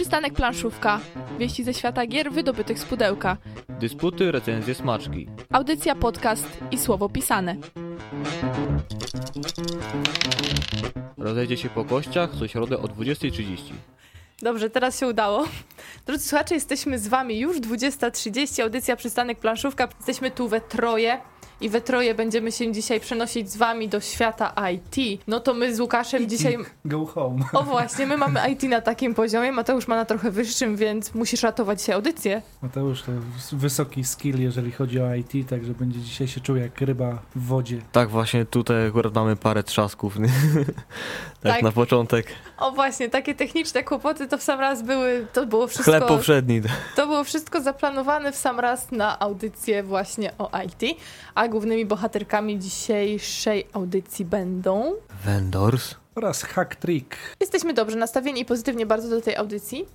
Przystanek Planszówka. Wieści ze świata gier wydobytych z pudełka. Dysputy, recenzje, smaczki. Audycja, podcast i słowo pisane. Rozejdzie się po kościach co środę o 20.30. Dobrze, teraz się udało. Drodzy słuchacze, jesteśmy z wami już 20.30, audycja Przystanek Planszówka. Jesteśmy tu we troje i we troje będziemy się dzisiaj przenosić z wami do świata IT. No to my z Łukaszem dzisiaj... Go home. O właśnie, my mamy IT na takim poziomie, Mateusz ma na trochę wyższym, więc musisz ratować dzisiaj audycję. Mateusz to wysoki skill, jeżeli chodzi o IT, także będzie dzisiaj się czuł jak ryba w wodzie. Tak, właśnie tutaj akurat mamy parę trzasków. nie? tak, Tak. na początek. O właśnie, takie techniczne kłopoty to w sam raz były, to było wszystko... Chleb poprzedni. To było wszystko zaplanowane w sam raz na audycję właśnie o IT, a głównymi bohaterkami dzisiejszej audycji będą... Vendors. Oraz hack trick. Jesteśmy dobrze nastawieni i pozytywnie bardzo do tej audycji,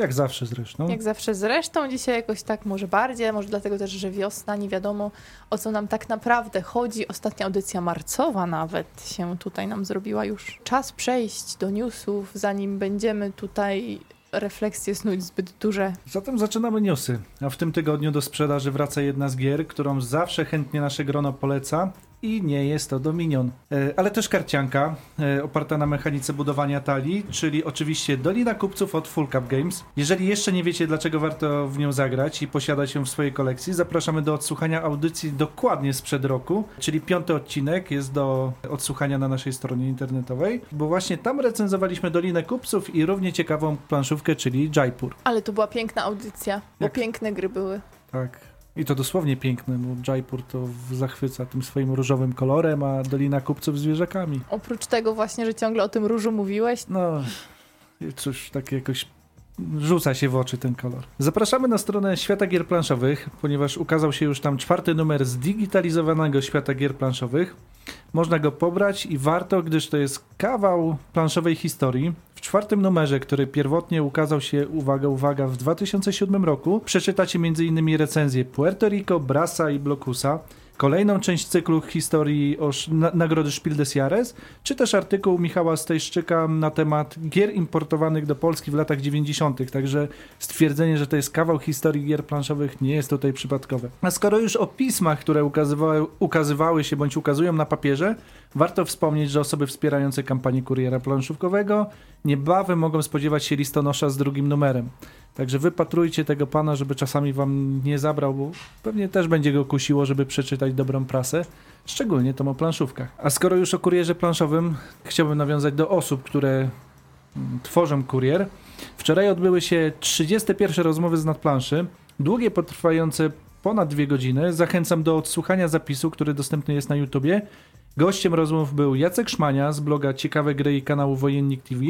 Jak zawsze zresztą. jak zawsze zresztą. Dzisiaj jakoś tak może bardziej, może dlatego też, że wiosna, nie wiadomo o co nam tak naprawdę chodzi. Ostatnia audycja marcowa nawet się tutaj nam zrobiła już. Czas przejść do newsów, zanim będziemy tutaj refleksje snuć zbyt duże. Zatem zaczynamy newsy. A w tym tygodniu do sprzedaży wraca jedna z gier, którą zawsze chętnie nasze grono poleca. I nie jest to Dominion. E, ale też karcianka, e, oparta na mechanice budowania talii, czyli oczywiście Dolina Kupców od Full Cup Games. Jeżeli jeszcze nie wiecie, dlaczego warto w nią zagrać i posiadać ją w swojej kolekcji, zapraszamy do odsłuchania audycji dokładnie sprzed roku, czyli piąty odcinek jest do odsłuchania na naszej stronie internetowej, bo właśnie tam recenzowaliśmy Dolinę Kupców i równie ciekawą planszówkę, czyli Jaipur. Ale to była piękna audycja, bo Jak- piękne gry były. Tak. I to dosłownie piękne, bo Jaipur to zachwyca tym swoim różowym kolorem, a Dolina Kupców zwierzakami. Oprócz tego właśnie, że ciągle o tym różu mówiłeś, No, cóż, tak jakoś rzuca się w oczy ten kolor. Zapraszamy na stronę Świata Gier Planszowych, ponieważ ukazał się już tam czwarty numer zdigitalizowanego Świata Gier Planszowych. Można go pobrać i warto, gdyż to jest kawał planszowej historii. W czwartym numerze, który pierwotnie ukazał się, uwaga, uwaga, w 2007 roku, przeczytacie m.in. recenzję Puerto Rico, Brasa i Blokusa, kolejną część cyklu historii o na, nagrody Spiel des Jahres, czy też artykuł Michała Stejszczyka na temat gier importowanych do Polski w latach 90. Także stwierdzenie, że to jest kawał historii gier planszowych nie jest tutaj przypadkowe. A skoro już o pismach, które ukazywały, ukazywały się bądź ukazują na papierze, warto wspomnieć, że osoby wspierające kampanię kuriera planszówkowego niebawem mogą spodziewać się listonosza z drugim numerem. Także wypatrujcie tego pana, żeby czasami wam nie zabrał, bo pewnie też będzie go kusiło, żeby przeczytać dobrą prasę. Szczególnie tą o planszówkach. A skoro już o kurierze planszowym, chciałbym nawiązać do osób, które mm, tworzą kurier. Wczoraj odbyły się 31 rozmowy z nadplanszy, długie, potrwające ponad dwie godziny. Zachęcam do odsłuchania zapisu, który dostępny jest na YouTubie. Gościem rozmów był Jacek Szmania z bloga Ciekawe Gry i kanału Wojennik TV,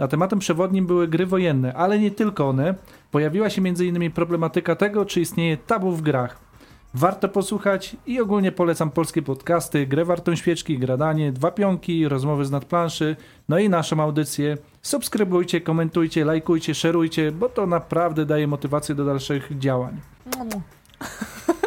a tematem przewodnim były gry wojenne, ale nie tylko one. Pojawiła się m.in. problematyka tego, czy istnieje tabu w grach. Warto posłuchać i ogólnie polecam polskie podcasty, grę wartą świeczki, gradanie, dwa pionki, rozmowy z nadplanszy, no i naszą audycję. Subskrybujcie, komentujcie, lajkujcie, szerujcie, bo to naprawdę daje motywację do dalszych działań.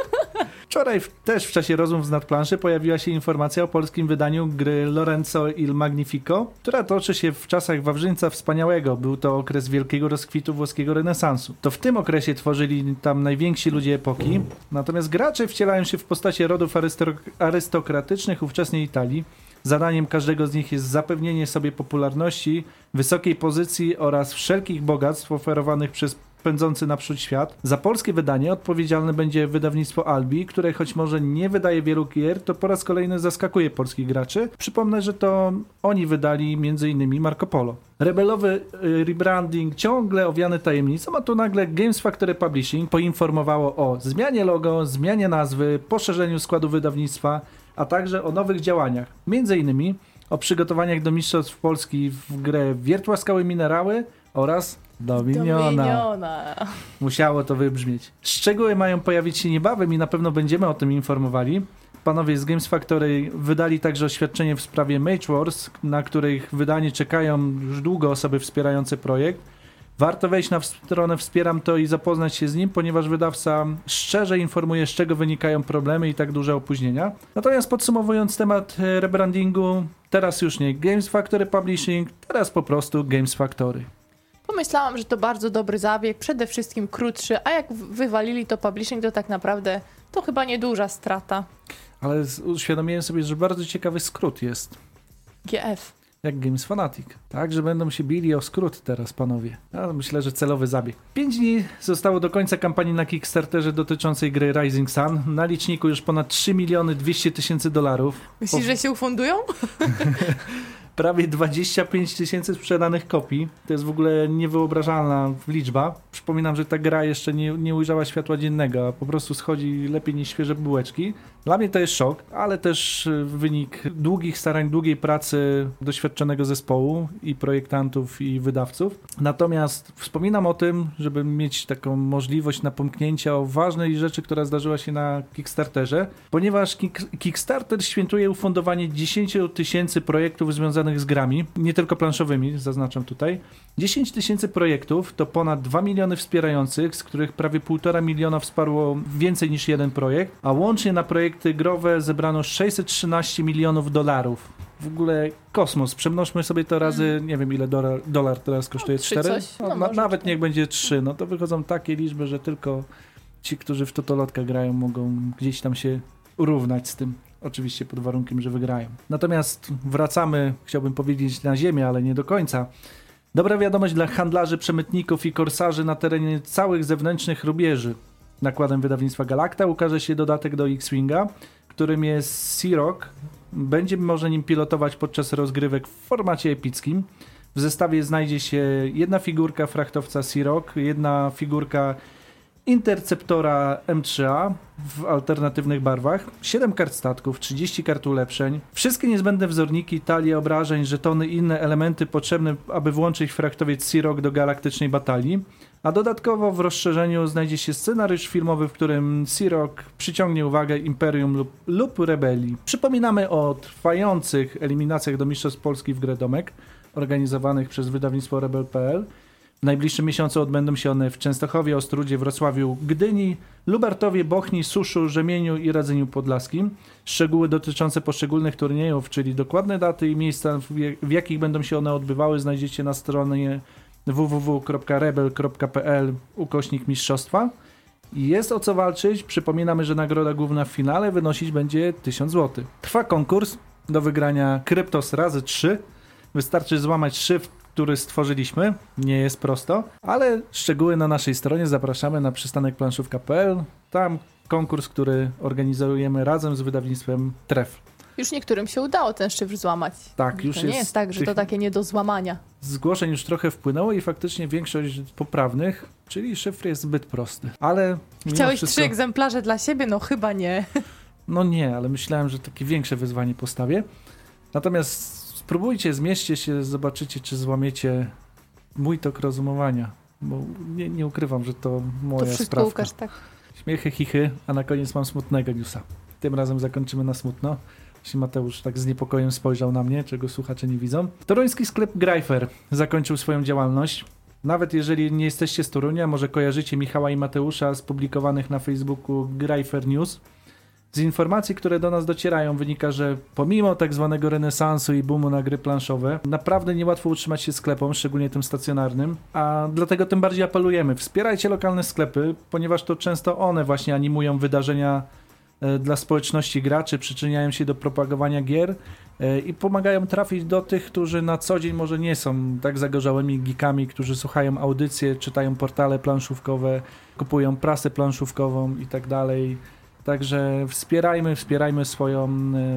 Wczoraj też w czasie rozmów z nadplanszy pojawiła się informacja o polskim wydaniu gry Lorenzo il Magnifico, która toczy się w czasach Wawrzyńca Wspaniałego. Był to okres wielkiego rozkwitu włoskiego renesansu. To w tym okresie tworzyli tam najwięksi ludzie epoki, natomiast gracze wcielają się w postacie rodów arysto- arystokratycznych ówczesnej Italii. Zadaniem każdego z nich jest zapewnienie sobie popularności, wysokiej pozycji oraz wszelkich bogactw oferowanych przez pędzący naprzód świat. Za polskie wydanie odpowiedzialne będzie wydawnictwo Albi, które choć może nie wydaje wielu gier, to po raz kolejny zaskakuje polskich graczy. Przypomnę, że to oni wydali m.in. Marco Polo. Rebelowy y, rebranding ciągle owiany tajemnicą, a tu nagle Games Factory Publishing poinformowało o zmianie logo, zmianie nazwy, poszerzeniu składu wydawnictwa, a także o nowych działaniach. Między innymi o przygotowaniach do Mistrzostw Polski w grę Wiertła Skały Minerały oraz Dominiona. Dominiona. Musiało to wybrzmieć. Szczegóły mają pojawić się niebawem i na pewno będziemy o tym informowali. Panowie z Games Factory wydali także oświadczenie w sprawie Mage Wars, na których wydanie czekają już długo osoby wspierające projekt. Warto wejść na stronę Wspieram to i zapoznać się z nim, ponieważ wydawca szczerze informuje, z czego wynikają problemy i tak duże opóźnienia. Natomiast podsumowując temat e, rebrandingu, teraz już nie Games Factory Publishing, teraz po prostu Games Factory. Pomyślałam, że to bardzo dobry zabieg, przede wszystkim krótszy, a jak wywalili to publishing, to tak naprawdę to chyba nieduża strata. Ale uświadomiłem sobie, że bardzo ciekawy skrót jest. GF. Jak Games Fanatic. Tak, że będą się bili o skrót teraz, panowie. Ja myślę, że celowy zabieg. 5 dni zostało do końca kampanii na Kickstarterze dotyczącej gry Rising Sun. Na liczniku już ponad 3 miliony 200 tysięcy dolarów. Myślisz, Po- że się ufundują? prawie 25 tysięcy sprzedanych kopii. To jest w ogóle niewyobrażalna liczba. Przypominam, że ta gra jeszcze nie, nie ujrzała światła dziennego, a po prostu schodzi lepiej niż świeże bułeczki. Dla mnie to jest szok, ale też y, wynik długich starań, długiej pracy doświadczonego zespołu i projektantów i wydawców. Natomiast wspominam o tym, żeby mieć taką możliwość napomknięcia o ważnej rzeczy, która zdarzyła się na Kickstarterze, ponieważ Kick- Kickstarter świętuje ufundowanie 10 tysięcy projektów związanych z grami, nie tylko planszowymi, zaznaczam tutaj. 10 tysięcy projektów to ponad 2 miliony wspierających, z których prawie 1,5 miliona wsparło więcej niż jeden projekt, a łącznie na projekty growe zebrano 613 milionów dolarów. W ogóle kosmos. Przemnożmy sobie to razy, nie wiem ile dolar, dolar teraz kosztuje, trzy 4? coś. No na, nawet niech będzie 3, no to wychodzą takie liczby, że tylko ci, którzy w totolotka grają, mogą gdzieś tam się równać z tym. Oczywiście pod warunkiem, że wygrają. Natomiast wracamy, chciałbym powiedzieć, na ziemię, ale nie do końca. Dobra wiadomość dla handlarzy, przemytników i korsarzy na terenie całych zewnętrznych rubieży. Nakładem wydawnictwa Galacta ukaże się dodatek do X-Winga, którym jest Sea-Rock. Będzie można nim pilotować podczas rozgrywek w formacie epickim. W zestawie znajdzie się jedna figurka frachtowca Sea-Rock, jedna figurka Interceptora M3A w alternatywnych barwach, 7 kart statków, 30 kart ulepszeń, wszystkie niezbędne wzorniki, talie obrażeń, żetony i inne elementy potrzebne, aby włączyć frachtowiec Sea-Rock do galaktycznej batalii. A dodatkowo w rozszerzeniu znajdzie się scenariusz filmowy, w którym Sea-Rock przyciągnie uwagę Imperium lub, lub rebelii. Przypominamy o trwających eliminacjach do Mistrzostw Polski w grę Domek, organizowanych przez wydawnictwo Rebel.pl. W najbliższym miesiącu odbędą się one w Częstochowie, Ostrudzie, Wrocławiu, Gdyni, Lubartowie, Bochni, Suszu, Rzemieniu i Radzeniu Podlaskim. Szczegóły dotyczące poszczególnych turniejów, czyli dokładne daty i miejsca, w, jak- w jakich będą się one odbywały, znajdziecie na stronie www.rebel.pl ukośnik mistrzostwa. Jest o co walczyć. Przypominamy, że nagroda główna w finale wynosić będzie 1000 zł. Trwa konkurs do wygrania Kryptos razy 3. Wystarczy złamać szyfr, który stworzyliśmy. Nie jest prosto, ale szczegóły na naszej stronie zapraszamy na przystanekplanszówka.pl. Tam konkurs, który organizujemy razem z wydawnictwem Tref. Już niektórym się udało ten szyfr złamać. Tak, już to nie jest jest tak, że to takie nie do złamania. Zgłoszeń już trochę wpłynęło i faktycznie większość poprawnych, czyli szyfr jest zbyt prosty. Ale Chciałeś wszystko, trzy egzemplarze dla siebie? No chyba nie. No nie, ale myślałem, że takie większe wyzwanie postawię. Natomiast spróbujcie, zmierzcie się, zobaczycie, czy złamiecie mój tok rozumowania. Bo nie, nie ukrywam, że to To moja wszystko sprawka. Łukasz tak. Śmiechy, chichy, a na koniec mam smutnego newsa. Tym razem zakończymy na smutno. Jeśli Mateusz tak z niepokojem spojrzał na mnie, czego słuchacze nie widzą. Toruński sklep Greifer zakończył swoją działalność. Nawet jeżeli nie jesteście z Torunia, może kojarzycie Michała i Mateusza z publikowanych na Facebooku Greifer News. Z informacji, które do nas docierają, wynika, że pomimo tak zwanego renesansu i boomu na gry planszowe, naprawdę niełatwo utrzymać się sklepom, szczególnie tym stacjonarnym, a dlatego tym bardziej apelujemy. Wspierajcie lokalne sklepy, ponieważ to często one właśnie animują wydarzenia e, dla społeczności graczy, przyczyniają się do propagowania gier e, i pomagają trafić do tych, którzy na co dzień może nie są tak zagorzałymi geekami, którzy słuchają audycje, czytają portale planszówkowe, kupują prasę planszówkową i tak dalej. Także wspierajmy, wspierajmy swoją,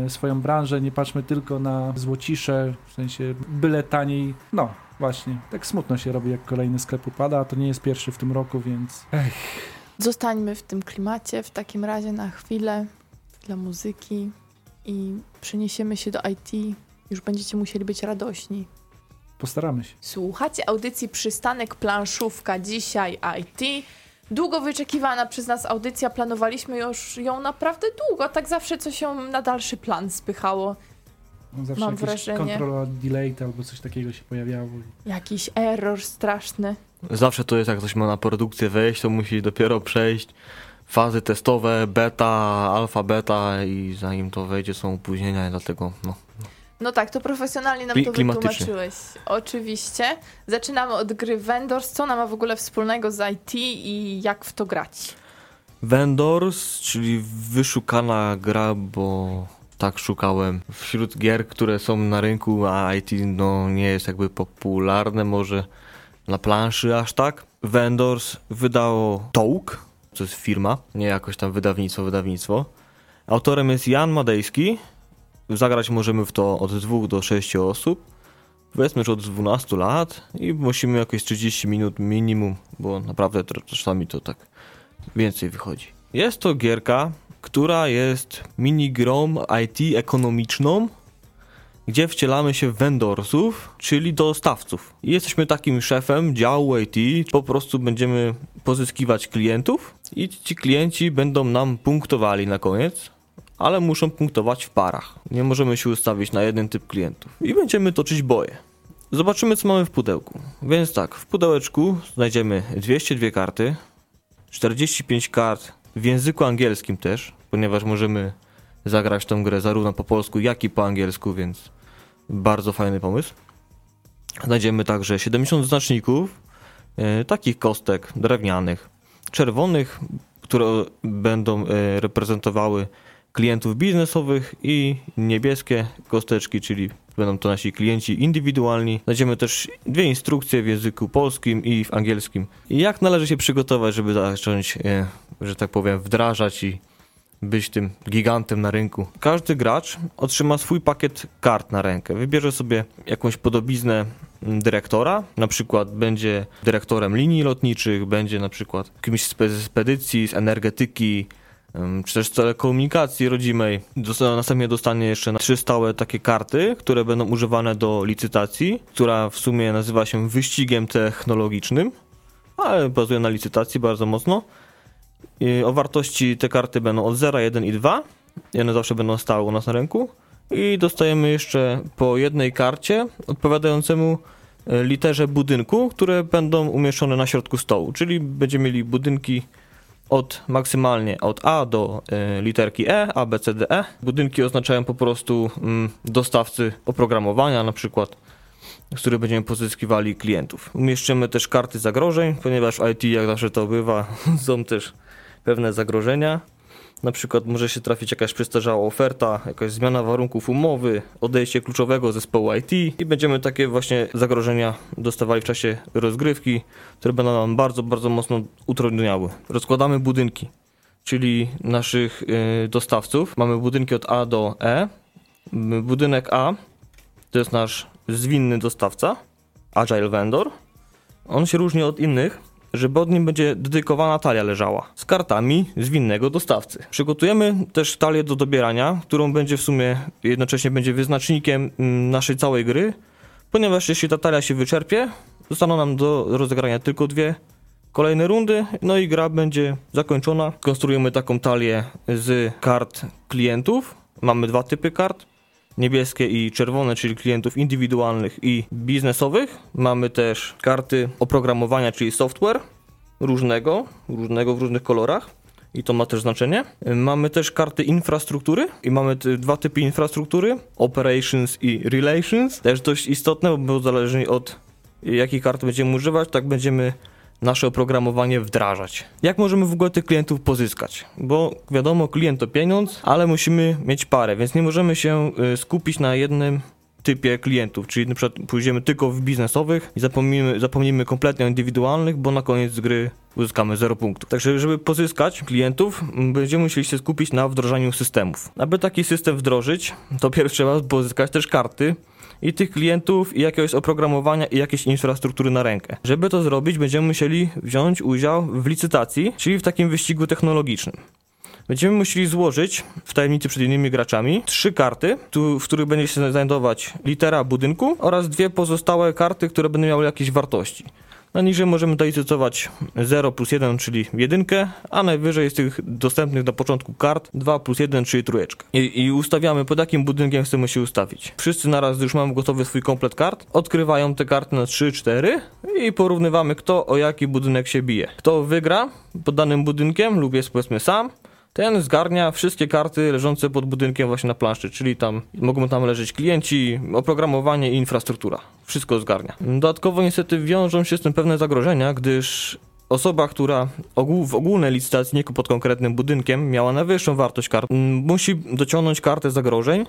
e, swoją branżę, nie patrzmy tylko na złocisze, w sensie byle taniej. No, właśnie, tak smutno się robi, jak kolejny sklep upada, a to nie jest pierwszy w tym roku, więc ech, Zostańmy w tym klimacie w takim razie na chwilę dla muzyki i przeniesiemy się do IT. Już będziecie musieli być radośni. postaramy się. Słuchacie audycji Przystanek Planszówka, dzisiaj IT. Długo wyczekiwana przez nas audycja, planowaliśmy już ją naprawdę długo, tak zawsze coś się na dalszy plan spychało. Zawsze Mam jakieś wrażenie. kontrola delayed albo coś takiego się pojawiało. Jakiś error straszny. Zawsze to jest, jak ktoś ma na produkcję wejść, to musi dopiero przejść fazy testowe, beta, alfa, beta i zanim to wejdzie są opóźnienia i dlatego no, No tak, to profesjonalnie nam to wytłumaczyłeś. Oczywiście. Zaczynamy od gry Vendors. Co ona ma w ogóle wspólnego z IT i jak w to grać? Vendors, czyli wyszukana gra, bo tak szukałem wśród gier, które są na rynku, a IT no, nie jest jakby popularne może na planszy aż tak. Vendors wydało Tołk, to jest firma, nie jakoś tam wydawnictwo, wydawnictwo. Autorem jest Jan Madejski. Zagrać możemy w to od 2 do 6 osób. Powiedzmy, że od 12 lat i musimy jakieś 30 minut minimum, bo naprawdę czasami to tak więcej wychodzi. Jest to gierka, która jest minigrą IT ekonomiczną, gdzie wcielamy się w vendorsów, czyli dostawców. I jesteśmy takim szefem działu IT, po prostu będziemy pozyskiwać klientów i ci klienci będą nam punktowali na koniec, ale muszą punktować w parach. Nie możemy się ustawić na jeden typ klientów. I będziemy toczyć boje. Zobaczymy, co mamy w pudełku. Więc tak, w pudełeczku znajdziemy 202 karty, 45 kart w języku angielskim też, ponieważ możemy zagrać tą grę zarówno po polsku, jak i po angielsku, więc bardzo fajny pomysł. Znajdziemy także 70 znaczników, e, takich kostek drewnianych, czerwonych, które będą e, reprezentowały klientów biznesowych i niebieskie kosteczki, czyli będą to nasi klienci indywidualni. Znajdziemy też dwie instrukcje w języku polskim i w angielskim. Jak należy się przygotować, żeby zacząć, e, że tak powiem, wdrażać i być tym gigantem na rynku. Każdy gracz otrzyma swój pakiet kart na rękę. Wybierze sobie jakąś podobiznę dyrektora, na przykład będzie dyrektorem linii lotniczych, będzie na przykład kimś z spe- spedycji, z energetyki, czy też telekomunikacji rodzimej. Następnie dostanie jeszcze trzy stałe takie karty, które będą używane do licytacji, która w sumie nazywa się wyścigiem technologicznym, ale bazuje na licytacji bardzo mocno. I O wartości te karty będą od 0, 1 i 2. I one zawsze będą stały u nas na ręku. I dostajemy jeszcze po jednej karcie odpowiadającemu e, literze budynku, które będą umieszczone na środku stołu. Czyli będziemy mieli budynki od maksymalnie od A do e, literki E, A, B, C, D, E. Budynki oznaczają po prostu mm, dostawcy oprogramowania, na przykład z których będziemy pozyskiwali klientów. Umieszczymy też karty zagrożeń, ponieważ w IT, jak zawsze to bywa, są też pewne zagrożenia. Na przykład może się trafić jakaś przestarzała oferta, jakaś zmiana warunków umowy, odejście kluczowego zespołu IT i będziemy takie właśnie zagrożenia dostawali w czasie rozgrywki, które będą nam bardzo, bardzo mocno utrudniały. Rozkładamy budynki, czyli naszych y, dostawców. Mamy budynki od A do E. Budynek A to jest nasz zwinny dostawca, Agile Vendor. On się różni od innych, że pod nim będzie dedykowana talia leżała z kartami zwinnego dostawcy. Przygotujemy też talię do dobierania, którą będzie w sumie jednocześnie będzie wyznacznikiem mm, naszej całej gry, ponieważ jeśli ta talia się wyczerpie, zostaną nam do rozegrania tylko dwie kolejne rundy, no i gra będzie zakończona. Konstruujemy taką talię z kart klientów. Mamy dwa typy kart niebieskie i czerwone, czyli klientów indywidualnych i biznesowych. Mamy też karty oprogramowania, czyli software różnego, różnego w różnych kolorach. I to ma też znaczenie. Mamy też karty infrastruktury i mamy dwa typy infrastruktury: operations i relations. Też dość istotne, bo zależnie od jakiej karty będziemy używać, tak będziemy nasze oprogramowanie wdrażać. Jak możemy w ogóle tych klientów pozyskać? Bo wiadomo, klient to pieniądz, ale musimy mieć parę, więc nie możemy się y, skupić na jednym typie klientów, czyli na przykład pójdziemy tylko w biznesowych i zapomnimy, zapomnimy kompletnie o indywidualnych, bo na koniec gry uzyskamy 0 punktów. Także żeby pozyskać klientów, m, będziemy musieli się skupić na wdrożeniu systemów. Aby taki system wdrożyć, to pierw trzeba pozyskać też karty, i tych klientów, i jakiegoś oprogramowania, i jakiejś infrastruktury na rękę. Żeby to zrobić, będziemy musieli wziąć udział w licytacji, czyli w takim wyścigu technologicznym. Będziemy musieli złożyć w tajemnicy przed innymi graczami trzy karty, tu, w których będzie się znajdować litera budynku oraz dwie pozostałe karty, które będą miały jakieś wartości. Na niżej możemy dolicytować 0 plus 1, czyli jedynkę, a najwyżej z tych dostępnych na początku kart 2 plus 1, czyli trójeczkę. I, I ustawiamy pod jakim budynkiem chcemy się ustawić. Wszyscy naraz, już mamy gotowy swój komplet kart, odkrywają te karty na 3, 4 i porównywamy kto o jaki budynek się bije. Kto wygra pod danym budynkiem lub jest powiedzmy sam, ten zgarnia wszystkie karty leżące pod budynkiem właśnie na planszy, czyli tam mogą tam leżeć klienci, oprogramowanie i infrastruktura. Wszystko zgarnia. Dodatkowo niestety wiążą się z tym pewne zagrożenia, gdyż osoba, która ogół, w ogólnej licytacji, pod konkretnym budynkiem, miała najwyższą wartość kart, musi dociągnąć kartę zagrożeń,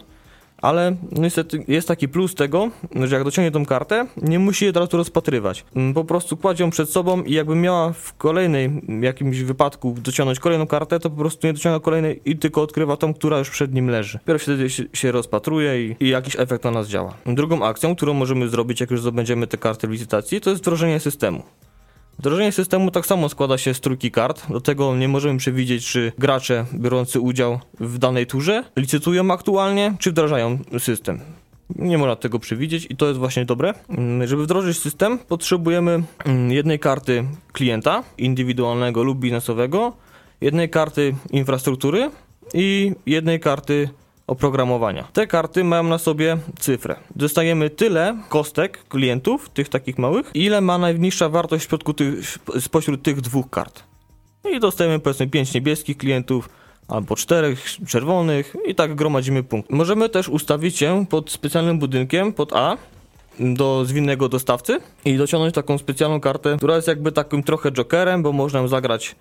ale niestety jest taki plus tego, że jak dociągnie tą kartę, nie musi jej od razu rozpatrywać. Mm, Po prostu kładzie ją przed sobą i jakby miała w kolejnej jakimś wypadku dociągnąć kolejną kartę, to po prostu nie dociąga kolejnej i tylko odkrywa tą, która już przed nim leży. Dopiero wtedy się, rozpatruje i, i jakiś efekt na nas działa. Drugą akcją, którą możemy zrobić, jak już zdobędziemy te karty w licytacji, to jest wdrożenie systemu. Wdrożenie systemu tak samo składa się z trójki kart. Do tego nie możemy przewidzieć, czy gracze biorący udział w danej turze licytują aktualnie, czy wdrażają system. Nie można tego przewidzieć i to jest właśnie dobre. Mm, Żeby wdrożyć system, potrzebujemy mm, jednej karty klienta, indywidualnego lub biznesowego, jednej karty infrastruktury i jednej karty oprogramowania. Te karty mają na sobie cyfrę. Dostajemy tyle kostek klientów, tych takich małych, ile ma najniższa wartość tych, spośród tych dwóch kart. I dostajemy powiedzmy 5 niebieskich klientów, albo czterech czerwonych i tak gromadzimy punkt. Możemy też ustawić się pod specjalnym budynkiem, pod A, do zwinnego dostawcy i dociągnąć taką specjalną kartę, która jest jakby takim trochę jokerem, bo można ją zagrać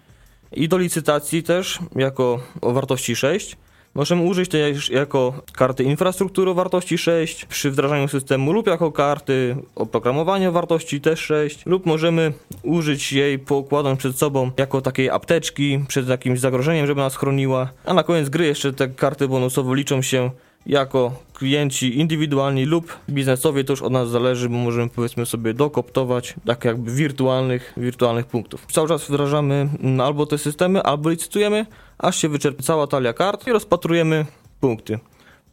i do licytacji też, jako o wartości 6. Możemy użyć tej jako karty infrastruktury o wartości 6 przy wdrażaniu systemu lub jako karty oprogramowania o wartości też 6 lub możemy użyć jej pokładając przed sobą jako takiej apteczki przed jakimś zagrożeniem, żeby nas chroniła. A na koniec gry jeszcze te karty bonusowo liczą się jako klienci indywidualni lub biznesowi, to już od nas zależy, bo możemy powiedzmy sobie dokoptować tak jakby wirtualnych, wirtualnych punktów. Cały czas wdrażamy mm, albo te systemy, albo licytujemy, aż się wyczerpie cała talia kart i rozpatrujemy punkty.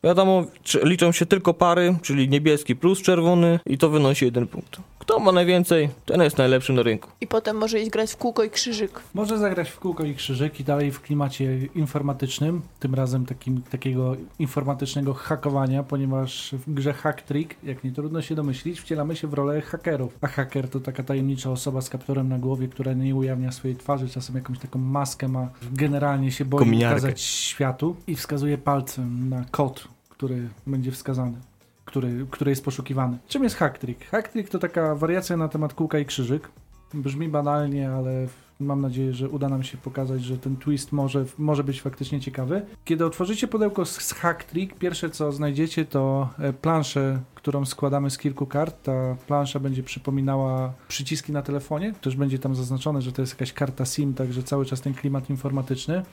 Wiadomo, liczą się tylko pary, czyli niebieski plus czerwony i to wynosi jeden punkt. Kto ma najwięcej, ten jest najlepszy na rynku. I potem może iść grać w kółko i krzyżyk. Może zagrać w kółko i krzyżyk i dalej w klimacie informatycznym, tym razem takim, takiego informatycznego hakowania, ponieważ w grze Hack Trick, jak nie trudno się domyślić, wcielamy się w rolę hakerów. A haker to taka tajemnicza osoba z kapturem na głowie, która nie ujawnia swojej twarzy, czasem jakąś taką maskę ma, generalnie się boi Kominiarkę. pokazać światu i wskazuje palcem na kod, który będzie wskazany. Który, który jest poszukiwany. Czym jest hack trick? Hack trick to taka wariacja na temat kółka i krzyżyk. Brzmi banalnie, ale mam nadzieję, że uda nam się pokazać, że ten twist może, może być faktycznie ciekawy. Kiedy otworzycie pudełko z z Hack Trick, pierwsze co znajdziecie to e, planszę, którą składamy z kilku kart. Ta plansza będzie przypominała przyciski na telefonie. Też będzie tam zaznaczone, że to jest jakaś karta SIM, także cały czas ten klimat informatyczny.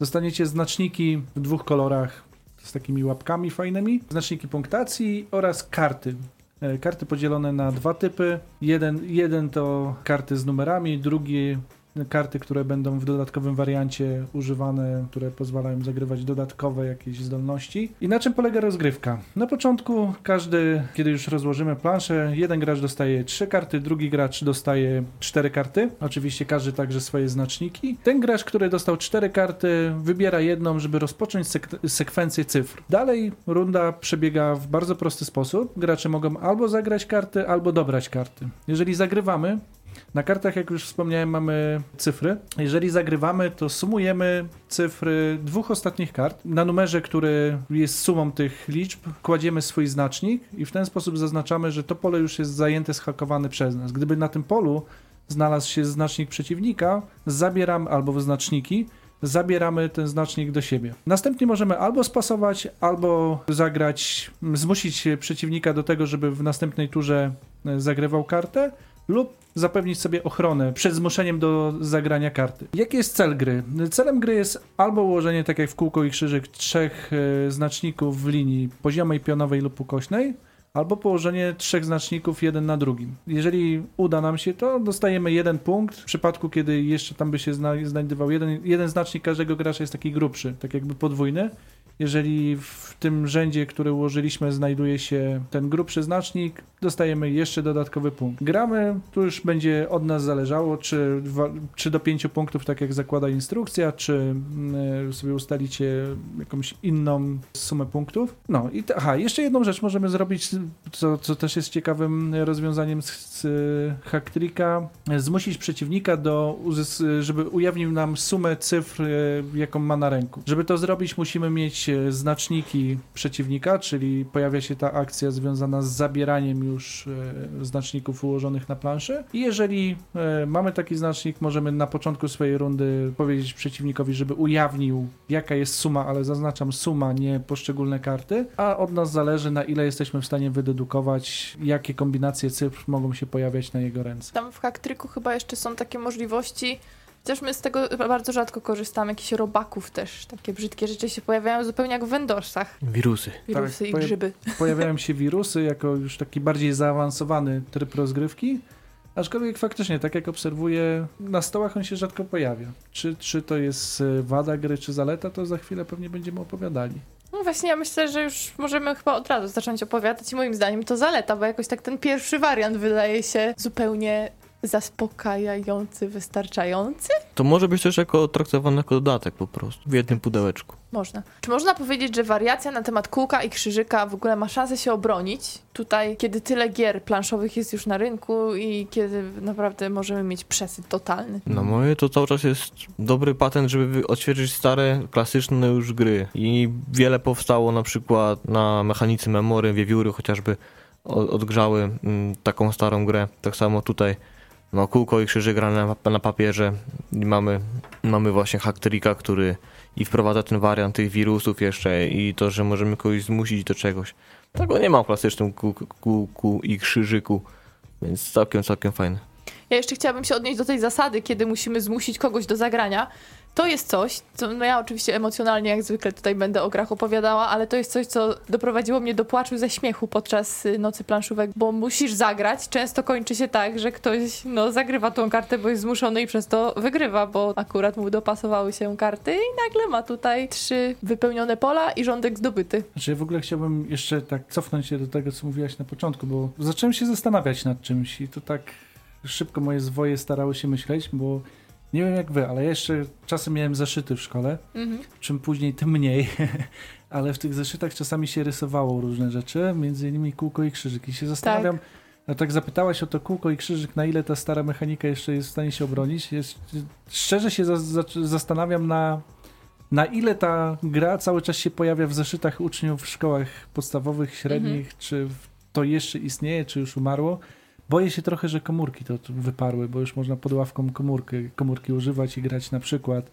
Dostaniecie znaczniki w dwóch kolorach z takimi łapkami fajnymi, znaczniki punktacji oraz karty. E, Karty podzielone na dwa typy. Jeden, jeden to karty z numerami, drugi karty, które będą w dodatkowym wariancie używane, które pozwalają zagrywać dodatkowe jakieś zdolności. I na czym polega rozgrywka? Na początku każdy, kiedy już rozłożymy planszę, jeden gracz dostaje trzy karty, drugi gracz dostaje cztery karty. Oczywiście każdy także swoje znaczniki. Ten gracz, który dostał cztery karty, wybiera jedną, żeby rozpocząć sek- sekwencję cyfr. Dalej runda przebiega w bardzo prosty sposób. Gracze mogą albo zagrać karty, albo dobrać karty. Jeżeli zagrywamy, na kartach, jak już wspomniałem, mamy cyfry. Jeżeli zagrywamy, to sumujemy cyfry dwóch ostatnich kart. Na numerze, który jest sumą tych liczb, kładziemy swój znacznik i w ten sposób zaznaczamy, że to pole już jest zajęte, schakowane przez nas. Gdyby na tym polu znalazł się znacznik przeciwnika, zabieram albo znaczniki, zabieramy ten znacznik do siebie. Następnie możemy albo spasować, albo zagrać, zmusić przeciwnika do tego, żeby w następnej turze e, zagrywał kartę, lub zapewnić sobie ochronę przed zmuszeniem do zagrania karty. Jaki jest cel gry? Celem gry jest albo ułożenie, tak jak w kółko i krzyżyk, trzech e, znaczników w linii poziomej, pionowej lub ukośnej, albo położenie trzech znaczników jeden na drugim. Jeżeli uda nam się to, dostajemy jeden punkt. W przypadku, kiedy jeszcze tam by się zna- znajdował jeden, jeden znacznik każdego gracza jest taki grubszy, tak jakby podwójny. Jeżeli w tym rzędzie, który ułożyliśmy, znajduje się ten grubszy znacznik, dostajemy jeszcze dodatkowy punkt. Gramy, tu już będzie od nas zależało, czy, czy do 5 punktów, tak jak zakłada instrukcja, czy mm, sobie ustalicie jakąś inną sumę punktów. No i aha, jeszcze jedną rzecz możemy zrobić, co, co też jest ciekawym rozwiązaniem z, z hacktricka, zmusić przeciwnika do, uzys- żeby ujawnił nam sumę cyfr, e, jaką ma na ręku. Żeby to zrobić, musimy mieć e, przeciwnika, czyli pojawia się ta akcja związana z zabieraniem już e, znaczników ułożonych na planszy. I jeżeli e, mamy taki znacznik, możemy na początku swojej rundy powiedzieć przeciwnikowi, żeby ujawnił, jaka jest suma, ale zaznaczam suma, nie poszczególne karty, a od nas zależy, na ile jesteśmy w stanie wydedukować, jakie kombinacje cyfr mogą się pojawiać na jego ręce. Tam w haktryku chyba jeszcze są takie możliwości, chociaż my z tego bardzo rzadko korzystamy, jakichś robaków też, takie brzydkie rzeczy się pojawiają zupełnie jak w Wendorsach. Wirusy. Wirusy Tak, i poja- grzyby. Pojawiają się wirusy jako już taki bardziej zaawansowany tryb rozgrywki. Aczkolwiek faktycznie, tak jak obserwuję, na stołach on się rzadko pojawia. Czy, czy to jest e, wada gry, czy zaleta, to za chwilę pewnie będziemy opowiadali. No właśnie, ja myślę, że już możemy chyba od razu zacząć opowiadać i moim zdaniem to zaleta, bo jakoś tak ten pierwszy wariant wydaje się zupełnie zaspokajający, wystarczający. To może być też jako traktowany jako dodatek po prostu, w jednym pudełeczku. Można. Czy można powiedzieć, że wariacja na temat kółka i krzyżyka w ogóle ma szansę się obronić? Tutaj, kiedy tyle gier planszowych jest już na rynku i kiedy naprawdę możemy mieć przesyt totalny. Na moje to cały czas jest dobry patent, żeby odświeżyć stare, klasyczne już gry. I wiele powstało na przykład na mechanice memory, wiewióry chociażby odgrzały mm, taką starą grę. Tak samo tutaj no, kółko i krzyżyk grane na, na papierze i mamy, mamy właśnie Hacktricka, który i wprowadza ten wariant tych wirusów jeszcze i to, że możemy kogoś zmusić do czegoś. Tego nie ma w klasycznym kół- kółku i krzyżyku, więc całkiem, całkiem fajne. Ja jeszcze chciałabym się odnieść do tej zasady, kiedy musimy zmusić kogoś do zagrania. To jest coś, co no ja oczywiście emocjonalnie jak zwykle tutaj będę o grach opowiadała, ale to jest coś, co doprowadziło mnie do płaczu ze śmiechu podczas y, nocy planszówek, bo musisz zagrać. Często kończy się tak, że ktoś no, zagrywa tą kartę, bo jest zmuszony i przez to wygrywa, bo akurat mu dopasowały się karty i nagle ma tutaj trzy wypełnione pola i rządek zdobyty. Znaczy, ja w ogóle chciałbym jeszcze tak cofnąć się do tego, co mówiłaś na początku, bo zacząłem się zastanawiać nad czymś i to tak szybko moje zwoje starały się myśleć, bo nie wiem jak wy, ale ja jeszcze czasem miałem zeszyty w szkole, Mhm. czym później, tym mniej, ale w tych zeszytach czasami się rysowało różne rzeczy, między innymi kółko i krzyżyk. I się zastanawiam, no tak zapytałaś o to kółko i krzyżyk, na ile ta stara mechanika jeszcze jest w stanie się obronić. Jest, szczerze się za, za, zastanawiam na, na ile ta gra cały czas się pojawia w zeszytach uczniów w szkołach podstawowych, średnich, czy w- to jeszcze istnieje, czy już umarło. Boję się trochę, że komórki to wyparły, bo już można pod ławką komórkę, komórki używać i grać na przykład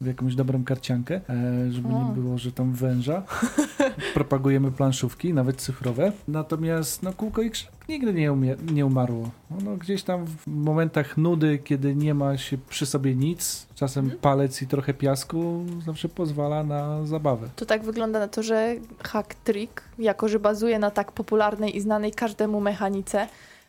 w jakąś dobrą karciankę, e, żeby O. nie było, że tam węża. Propagujemy planszówki, nawet cyfrowe. Natomiast no, kółko i krzyk nigdy nie, umie, nie umarło. Ono gdzieś tam w momentach nudy, kiedy nie ma się przy sobie nic, czasem Mhm. palec i trochę piasku, zawsze pozwala na zabawę. To tak wygląda na to, że hack trick, jako że bazuje na tak popularnej i znanej każdemu mechanice,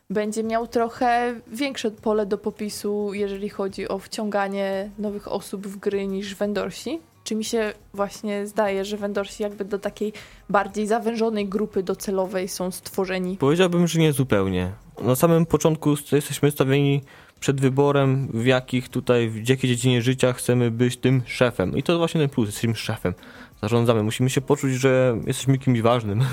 będzie miał trochę większe pole do popisu, jeżeli chodzi o wciąganie nowych osób w gry niż Wendorsi. Czy mi się właśnie zdaje, że Wendorsi jakby do takiej bardziej zawężonej grupy docelowej są stworzeni? Powiedziałbym, że nie zupełnie. Na samym początku st- jesteśmy stawieni przed wyborem, w jakich tutaj, w jakiej dziedzinie życia chcemy być tym szefem. I to właśnie ten plus, jesteśmy szefem. Zarządzamy, musimy się poczuć, że jesteśmy kimś ważnym.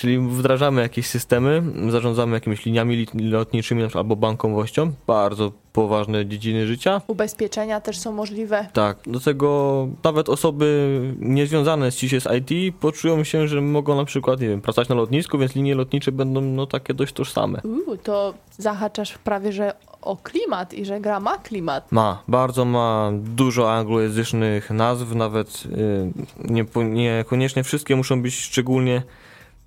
Czyli wdrażamy jakieś systemy, zarządzamy jakimiś liniami lotniczymi albo bankowością, bardzo poważne dziedziny życia. Ubezpieczenia też są możliwe. Tak, do tego nawet osoby niezwiązane ściśle z IT poczują się, że mogą na przykład, nie wiem, pracować na lotnisku, więc linie lotnicze będą no takie dość tożsame. Uuu, to zahaczasz prawie, że o klimat i że gra ma klimat. Ma, bardzo ma dużo anglojęzycznych nazw, nawet y, nie, niekoniecznie wszystkie muszą być szczególnie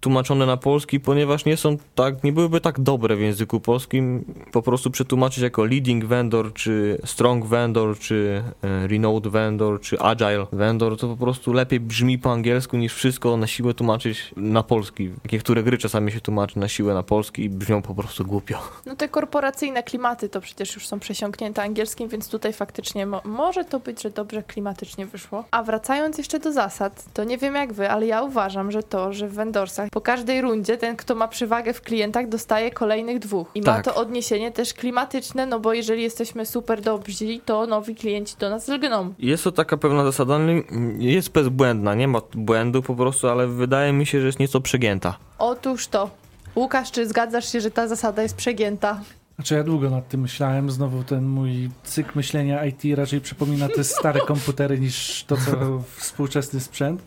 tłumaczone na polski, ponieważ nie są tak, nie byłyby tak dobre w języku polskim. Po prostu przetłumaczyć jako leading vendor, czy strong vendor, czy e, renowned vendor, czy agile vendor, to po prostu lepiej brzmi po angielsku niż wszystko na siłę tłumaczyć na polski. Niektóre gry czasami się tłumaczy na siłę na polski i brzmią po prostu głupio. No te korporacyjne klimaty to przecież już są przesiąknięte angielskim, więc tutaj faktycznie mo może to być, że dobrze klimatycznie wyszło. A wracając jeszcze do zasad, to nie wiem jak wy, ale ja uważam, że to, że w Vendorsach po każdej rundzie ten, kto ma przewagę w klientach, dostaje kolejnych dwóch. I ma Tak. to odniesienie też klimatyczne, no bo jeżeli jesteśmy super dobrzy, to nowi klienci do nas lgną. Jest to taka pewna zasada, no, jest bezbłędna, nie ma błędu po prostu, ale wydaje mi się, że jest nieco przegięta. Otóż to. Łukasz, czy zgadzasz się, że ta zasada jest przegięta? Znaczy ja długo nad tym myślałem, znowu ten mój cykl myślenia IT raczej przypomina te stare komputery niż to, co współczesny sprzęt.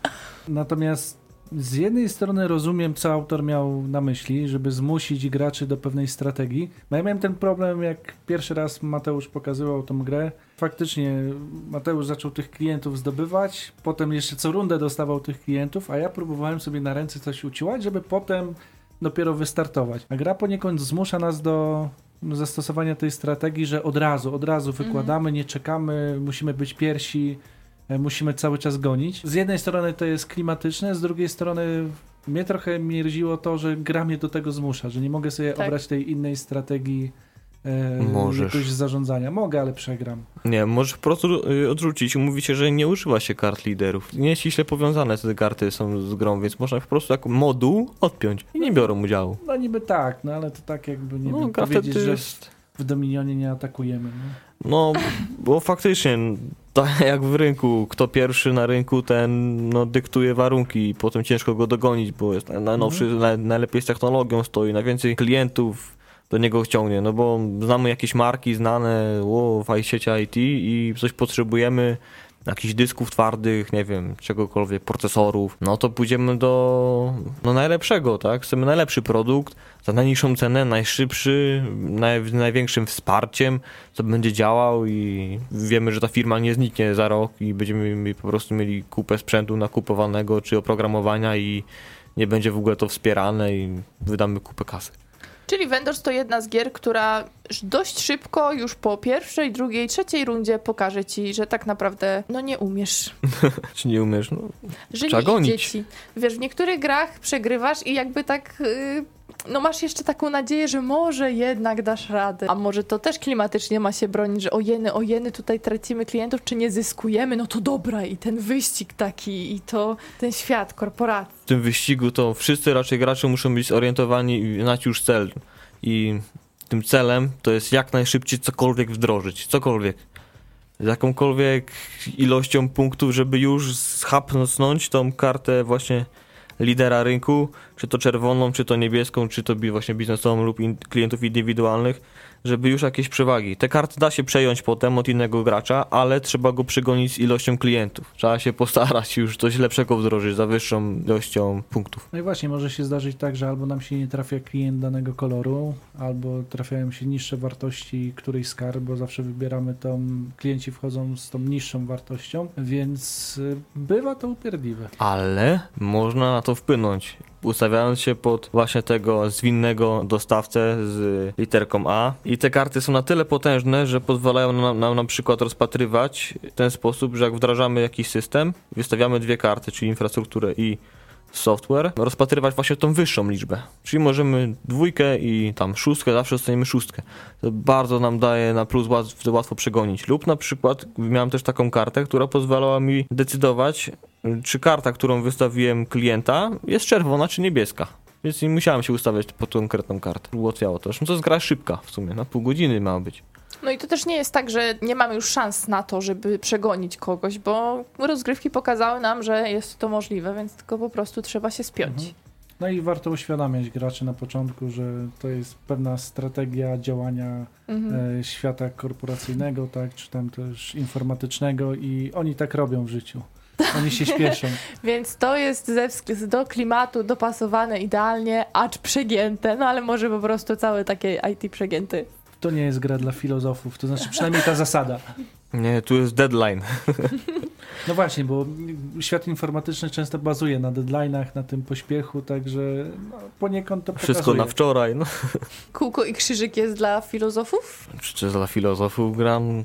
Natomiast z jednej strony rozumiem, co autor miał na myśli, żeby zmusić graczy do pewnej strategii. No ja miałem ten problem, jak pierwszy raz Mateusz pokazywał tą grę. Faktycznie Mateusz zaczął tych klientów zdobywać, potem jeszcze co rundę dostawał tych klientów, a ja próbowałem sobie na ręce coś uciłać, żeby potem dopiero wystartować. A gra poniekąd zmusza nas do zastosowania tej strategii, że od razu, od razu wykładamy, nie czekamy, musimy być pierwsi, musimy cały czas gonić. Z jednej strony to jest klimatyczne, z drugiej strony mnie trochę mierziło to, że gra mnie do tego zmusza, że nie mogę sobie Tak. obrać tej innej strategii e, Możesz. jakoś zarządzania. Mogę, ale przegram. Nie, możesz po prostu y, odrzucić. Mówi się, że nie używa się kart liderów. Nie ściśle powiązane te karty są z grą, więc można po prostu jako moduł odpiąć i nie biorą udziału. No niby tak, no ale to tak jakby, nie no, wiem, powiedzieć, wtedy że jest... w Dominionie nie atakujemy. No. No, bo faktycznie, tak jak w rynku, kto pierwszy na rynku, ten no, dyktuje warunki i potem ciężko go dogonić, bo jest najnowszy, naj, najlepiej z technologią stoi, najwięcej klientów do niego ciągnie, no bo znamy jakieś marki znane o, w IT i coś potrzebujemy, jakichś dysków twardych, nie wiem, czegokolwiek, procesorów, no to pójdziemy do no, najlepszego, tak? Chcemy najlepszy produkt, za najniższą cenę, najszybszy, naj, największym wsparciem, co będzie działał i wiemy, że ta firma nie zniknie za rok i będziemy po prostu mieli kupę sprzętu nakupowanego czy oprogramowania i nie będzie w ogóle to wspierane i wydamy kupę kasy. Czyli Vendors to jedna z gier, która dość szybko, już po pierwszej, drugiej, trzeciej rundzie pokaże ci, że tak naprawdę no nie umiesz. Czy nie umiesz? No, Że Trzeba nie gonić. ci. Wiesz, w niektórych grach przegrywasz i jakby tak... Yy, no masz jeszcze taką nadzieję, że może jednak dasz radę. A może to też klimatycznie ma się bronić, że ojeny, ojeny, tutaj tracimy klientów, czy nie zyskujemy? No to dobra i ten wyścig taki i to ten świat korporacji. w tym wyścigu to wszyscy raczej gracze muszą być zorientowani i znać już cel. I tym celem to jest jak najszybciej cokolwiek wdrożyć, cokolwiek. Z jakąkolwiek ilością punktów, żeby już schapnąć tą kartę właśnie lidera rynku, czy to czerwoną, czy to niebieską, czy to właśnie biznesową lub in- klientów indywidualnych, żeby już jakieś przewagi. Te karty da się przejąć potem od innego gracza, ale trzeba go przegonić z ilością klientów. Trzeba się postarać już coś lepszego wdrożyć za wyższą ilością punktów. No i właśnie może się zdarzyć tak, że albo nam się nie trafia klient danego koloru, albo trafiają się niższe wartości którejś z kart, bo zawsze wybieramy tą, klienci wchodzą z tą niższą wartością, więc y, bywa to upierdliwe. Ale można na to wpłynąć, ustawiając się pod właśnie tego zwinnego dostawcę z literką A. I te karty są na tyle potężne, że pozwalają nam, nam na przykład rozpatrywać w ten sposób, że jak wdrażamy jakiś system, wystawiamy dwie karty, czyli infrastrukturę i software, rozpatrywać właśnie tą wyższą liczbę. Czyli możemy dwójkę i tam szóstkę, zawsze dostaniemy szóstkę. To bardzo nam daje na plus łatwo, łatwo przegonić. Lub na przykład miałem też taką kartę, która pozwalała mi decydować, czy karta, którą wystawiłem klienta, jest czerwona czy niebieska. Więc nie musiałem się ustawiać pod konkretną kartę. Ułatwiało to. Zresztą to jest gra szybka w sumie, na pół godziny ma być. No i to też nie jest tak, że nie mamy już szans na to, żeby przegonić kogoś, bo rozgrywki pokazały nam, że jest to możliwe, więc tylko po prostu trzeba się spiąć. Mhm. No i warto uświadamiać graczy na początku, że to jest pewna strategia działania Mhm. e, świata korporacyjnego, tak, czy tam też informatycznego i oni tak robią w życiu. Oni się śpieszą. Więc to jest ze do klimatu dopasowane idealnie, acz przegięte, no ale może po prostu całe takie IT przegięty. To nie jest gra dla filozofów, to znaczy przynajmniej ta zasada. Nie, tu jest deadline. No właśnie, bo świat informatyczny często bazuje na deadline'ach, na tym pośpiechu, także no, poniekąd to Wszystko pokazuje. na wczoraj, no. Kółko i krzyżyk jest dla filozofów? Czy dla filozofów gram?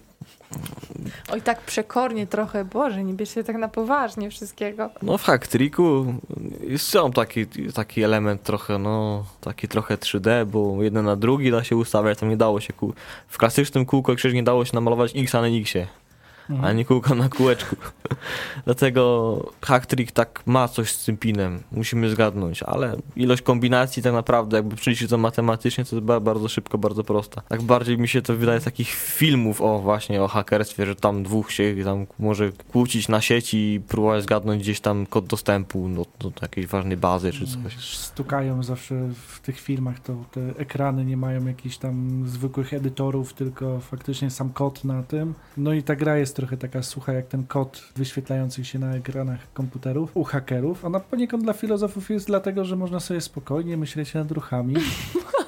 Oj, tak przekornie trochę. Boże, nie bierzcie tak na poważnie wszystkiego. No w Hacktricku są taki, taki element trochę, no, taki trochę 3D, bo jeden na drugi da się ustawiać, tam nie dało się, w klasycznym kółko krzyż nie dało się namalować X na X, Mhm. a nie kółko na kółeczku. Dlatego Hacktrick tak ma coś z tym pinem, musimy zgadnąć, ale ilość kombinacji tak naprawdę, jakby przeliczyć to matematycznie, to jest ba- bardzo szybko, bardzo prosta. Tak bardziej mi się to wydaje z takich filmów o właśnie o hakerstwie, że tam dwóch się tam może kłócić na sieci i próbować zgadnąć gdzieś tam kod dostępu do, do jakiejś ważnej bazy czy coś. Stukają zawsze w tych filmach, to te ekrany nie mają jakichś tam zwykłych edytorów, tylko faktycznie sam kod na tym. No i ta gra jest trochę taka sucha jak ten kod wyświetlający się na ekranach komputerów u hakerów. Ona poniekąd dla filozofów jest dlatego, że można sobie spokojnie myśleć nad ruchami.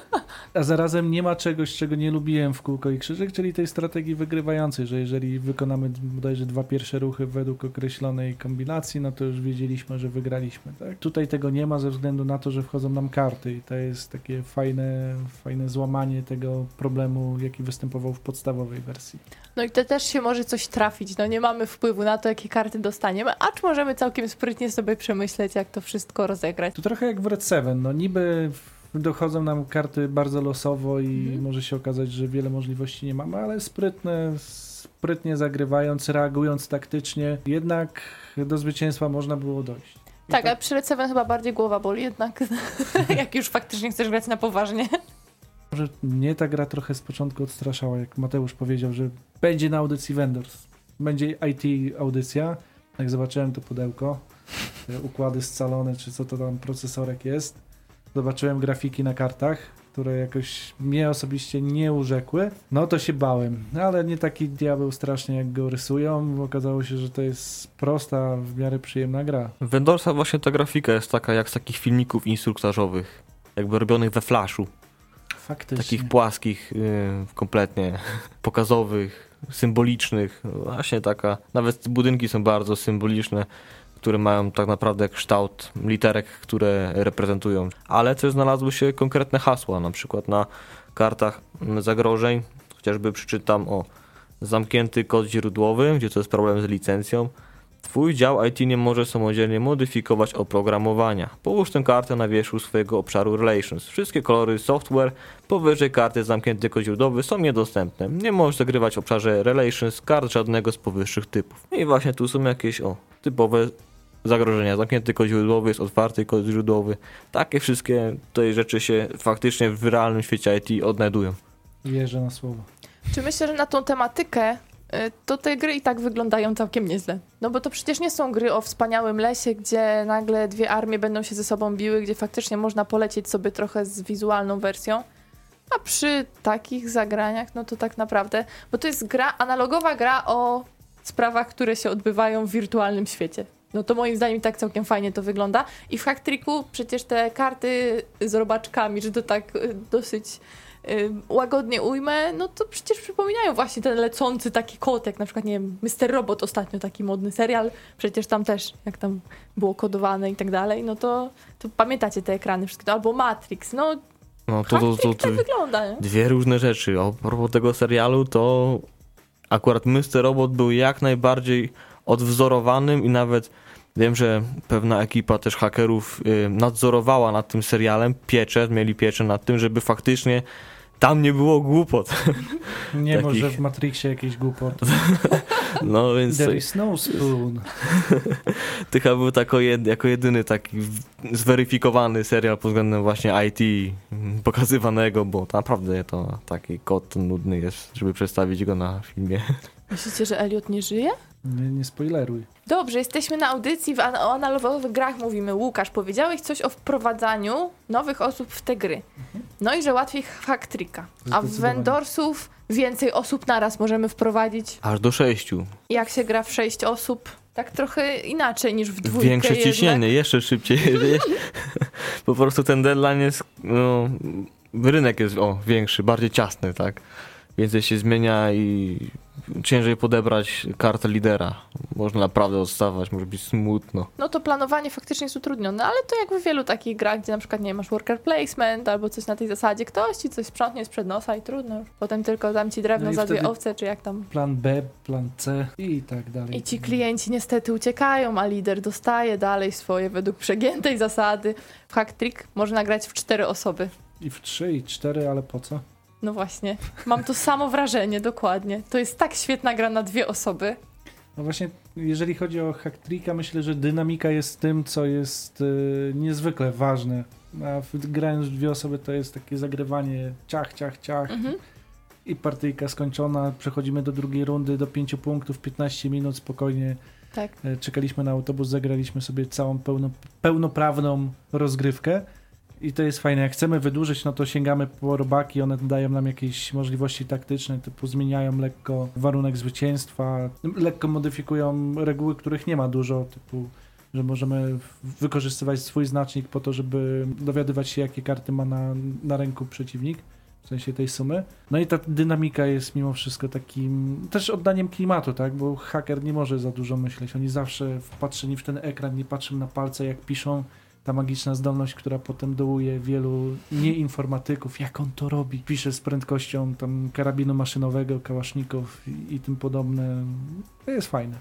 A zarazem nie ma czegoś, czego nie lubiłem w kółko i krzyżyk, czyli tej strategii wygrywającej, że jeżeli wykonamy bodajże dwa pierwsze ruchy według określonej kombinacji, no to już wiedzieliśmy, że wygraliśmy. Tak? Tutaj tego nie ma ze względu na to, że wchodzą nam karty i to jest takie fajne, fajne złamanie tego problemu, jaki występował w podstawowej wersji. No i to też się może coś trafić. No nie mamy wpływu na to, jakie karty dostaniemy, acz możemy całkiem sprytnie sobie przemyśleć, jak to wszystko rozegrać. To trochę jak w Red 7, no niby dochodzą nam karty bardzo losowo i Mhm. może się okazać, że wiele możliwości nie mamy, ale sprytne, sprytnie zagrywając, reagując taktycznie, jednak do zwycięstwa można było dojść. I Tak, a przy Red Seven chyba bardziej głowa boli jednak, jak już faktycznie chcesz grać na poważnie. Może mnie ta gra trochę z początku odstraszała, jak Mateusz powiedział, że będzie na audycji Vendors. Będzie IT audycja. Jak zobaczyłem to pudełko, układy scalone, czy co to tam procesorek jest, zobaczyłem grafiki na kartach, które jakoś mnie osobiście nie urzekły, no to się bałem. Ale nie taki diabeł strasznie jak go rysują. Okazało się, że to jest prosta, w miarę przyjemna gra. W Vendorsa właśnie ta grafika jest taka jak z takich filmików instruktażowych, jakby robionych we flashu. Faktycznie. takich płaskich, y, kompletnie pokazowych, symbolicznych. Właśnie taka, nawet budynki są bardzo symboliczne, które mają tak naprawdę kształt literek, które reprezentują. Ale też znalazły się konkretne hasła, na przykład na kartach zagrożeń, chociażby przeczytam o zamknięty kod źródłowy, gdzie to jest problem z licencją. Twój dział IT nie może samodzielnie modyfikować oprogramowania. Połóż tę kartę na wierzchu swojego obszaru Relations. Wszystkie kolory software powyżej karty zamknięty kod źródłowy są niedostępne. Nie możesz zagrywać w obszarze Relations kart żadnego z powyższych typów. I właśnie tu są jakieś o typowe zagrożenia. Zamknięty kod źródłowy jest otwarty kod źródłowy. Takie wszystkie tutaj rzeczy się faktycznie w realnym świecie IT odnajdują. Wierzę na słowo. Czy myślę, że na tą tematykę y, to te gry i tak wyglądają całkiem nieźle. No bo to przecież nie są gry o wspaniałym lesie, gdzie nagle dwie armie będą się ze sobą biły, gdzie faktycznie można polecieć sobie trochę z wizualną wersją. A przy takich zagraniach, no to tak naprawdę, bo to jest gra, analogowa gra o sprawach, które się odbywają w wirtualnym świecie. No to moim zdaniem tak całkiem fajnie to wygląda. I w Hacktricku przecież te karty z robaczkami, że to tak y, dosyć y, łagodnie ujmę, no to przecież przypominają właśnie ten lecący taki kot, jak na przykład, nie wiem, Mr. Robot ostatnio, taki modny serial, przecież tam też, jak tam było kodowane i tak dalej, no to, to pamiętacie te ekrany wszystkie, albo Matrix, no No to, to, to, to, tak wygląda, nie? Dwie różne rzeczy. A propos tego serialu, to akurat Mr. Robot był jak najbardziej odwzorowanym i nawet wiem, że pewna ekipa też hakerów y, nadzorowała nad tym serialem, pieczę, mieli pieczę nad tym, żeby faktycznie tam nie było głupot. Nie Takich- może w Matrixie jakieś głupoty. No więc There is no spoon. to chyba był tako jed, jako jedyny taki zweryfikowany serial pod względem właśnie IT pokazywanego, bo naprawdę to taki kot nudny jest, żeby przedstawić go na filmie. Myślicie, że Elliot nie żyje? Nie, nie spoileruj. Dobrze, jesteśmy na audycji, w an- o analogowych grach mówimy. Łukasz, powiedziałeś coś o wprowadzaniu nowych osób w te gry. No i że łatwiej w Hacktricka. A w. Wendorsów więcej osób naraz możemy wprowadzić. Aż do sześciu. Jak się gra w sześć osób? Tak trochę inaczej niż w dwójkę Większe jednak. ciśnienie, jeszcze szybciej. po prostu ten deadline jest, no, rynek jest o, większy, bardziej ciasny, tak? Więcej się zmienia i ciężej podebrać kartę lidera. Można naprawdę odstawać, może być smutno. No to planowanie faktycznie jest utrudnione, ale to jak w wielu takich grach, gdzie na przykład nie masz worker placement albo coś na tej zasadzie, ktoś ci coś sprzątnie sprzed nosa i trudno już. Potem tylko dam ci drewno No za dwie owce, czy jak tam. Plan B, plan C i tak dalej. I ci klienci niestety uciekają, a lider dostaje dalej swoje według przegiętej zasady. W Hack Trick można grać w cztery osoby. I w trzy, i cztery, ale po co? No właśnie, mam to samo wrażenie, dokładnie. To jest tak świetna gra na dwie osoby. No właśnie, jeżeli chodzi o Hacktricka, myślę, że dynamika jest tym, co jest y, niezwykle ważne. A grając dwie osoby to jest takie zagrywanie ciach, ciach, ciach Mhm. i partyjka skończona. Przechodzimy do drugiej rundy, do pięciu punktów, 15 minut spokojnie. Tak. E, Czekaliśmy na autobus, zagraliśmy sobie całą pełno, pełnoprawną rozgrywkę. I to jest fajne. Jak chcemy wydłużyć, no to sięgamy po robaki, one dają nam jakieś możliwości taktyczne, typu zmieniają lekko warunek zwycięstwa, lekko modyfikują reguły, których nie ma dużo, typu że możemy wykorzystywać swój znacznik po to, żeby dowiadywać się, jakie karty ma na, na ręku przeciwnik, w sensie tej sumy. No i ta dynamika jest mimo wszystko takim też oddaniem klimatu, tak? Bo haker nie może za dużo myśleć. Oni zawsze wpatrzeni w ten ekran, nie patrzą na palce, jak piszą. Ta magiczna zdolność, która potem dołuje wielu nieinformatyków, jak on to robi. Pisze z prędkością tam karabinu maszynowego, kałaszników i, i tym podobne. To jest fajne.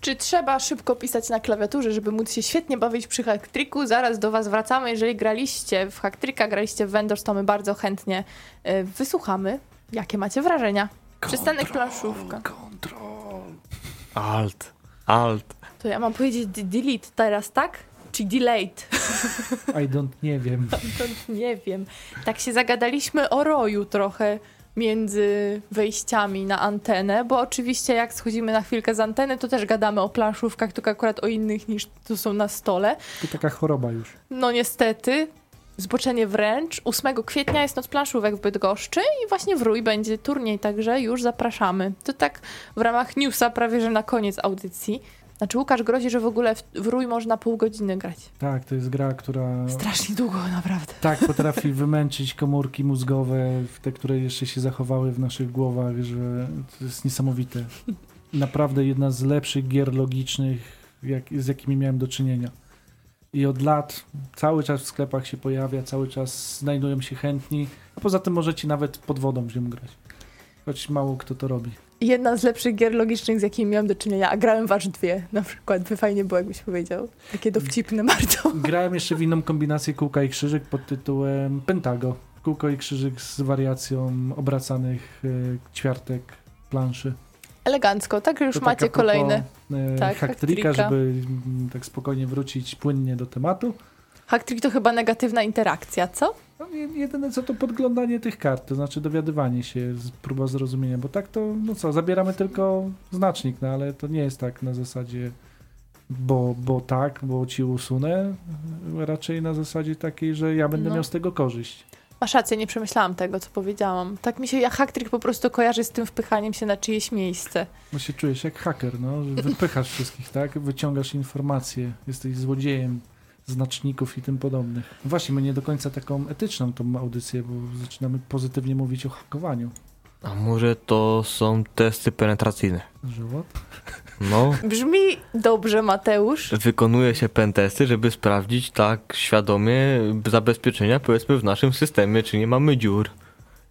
Czy trzeba szybko pisać na klawiaturze, żeby móc się świetnie bawić przy hacktricku? Zaraz do Was wracamy. Jeżeli graliście w hacktricka, graliście w Vendors, to my bardzo chętnie e, wysłuchamy. Jakie macie wrażenia? Przystanek planszówka. Kontrol. Alt, alt. To ja mam powiedzieć delete teraz, tak? Czy delayed? I don't nie wiem. To nie wiem. Tak się zagadaliśmy o roju trochę między wejściami na antenę, bo oczywiście jak schodzimy na chwilkę z anteny, to też gadamy o planszówkach, tylko akurat o innych niż tu są na stole. To taka choroba już. No niestety, zboczenie wręcz. 8 kwietnia jest Noc Planszówek w Bydgoszczy i właśnie w Rój będzie turniej, także już zapraszamy. To tak w ramach newsa prawie, że na koniec audycji. Znaczy Łukasz grozi, że w ogóle w, w Rój można pół godziny grać. Tak, to jest gra, która Strasznie długo, naprawdę. tak potrafi wymęczyć komórki mózgowe, te, które jeszcze się zachowały w naszych głowach, że to jest niesamowite. Naprawdę jedna z lepszych gier logicznych, jak, z jakimi miałem do czynienia. I od lat cały czas w sklepach się pojawia, cały czas znajdują się chętni, a poza tym możecie nawet pod wodą w nią grać. Choć mało kto to robi. Jedna z lepszych gier logicznych, z jakimi miałam do czynienia, a grałem w aż dwie na przykład. By fajnie było, jakbyś powiedział. Takie dowcipne bardzo. Grałem jeszcze w inną kombinację kółka i krzyżyk pod tytułem Pentago. Kółko i krzyżyk z wariacją obracanych e, ćwiartek planszy. Elegancko, tak już To macie tak a propos, kolejne. E, Tak, hacktricka, hacktricka. żeby mm, tak spokojnie wrócić płynnie do tematu. Hacktrick to chyba negatywna interakcja, co? No, je- jedyne co to podglądanie tych kart, to znaczy dowiadywanie się, próba zrozumienia, bo tak to, no co, zabieramy tylko znacznik, no ale to nie jest tak na zasadzie bo, bo tak, bo ci usunę, raczej na zasadzie takiej, że ja będę No. miał z tego korzyść. Masz rację, nie przemyślałam tego, co powiedziałam. Tak mi się ja hacktrick po prostu kojarzy z tym wpychaniem się na czyjeś miejsce. No się czujesz jak haker, no, wypychasz wszystkich, tak? Wyciągasz informacje, jesteś złodziejem znaczników i tym podobnych. Właśnie, my nie do końca taką etyczną tą audycję, bo zaczynamy pozytywnie mówić o hakowaniu. A może to są testy penetracyjne? Że what? No, Brzmi dobrze, Mateusz. wykonuje się pentesty, żeby sprawdzić tak świadomie zabezpieczenia powiedzmy w naszym systemie, czy nie mamy dziur.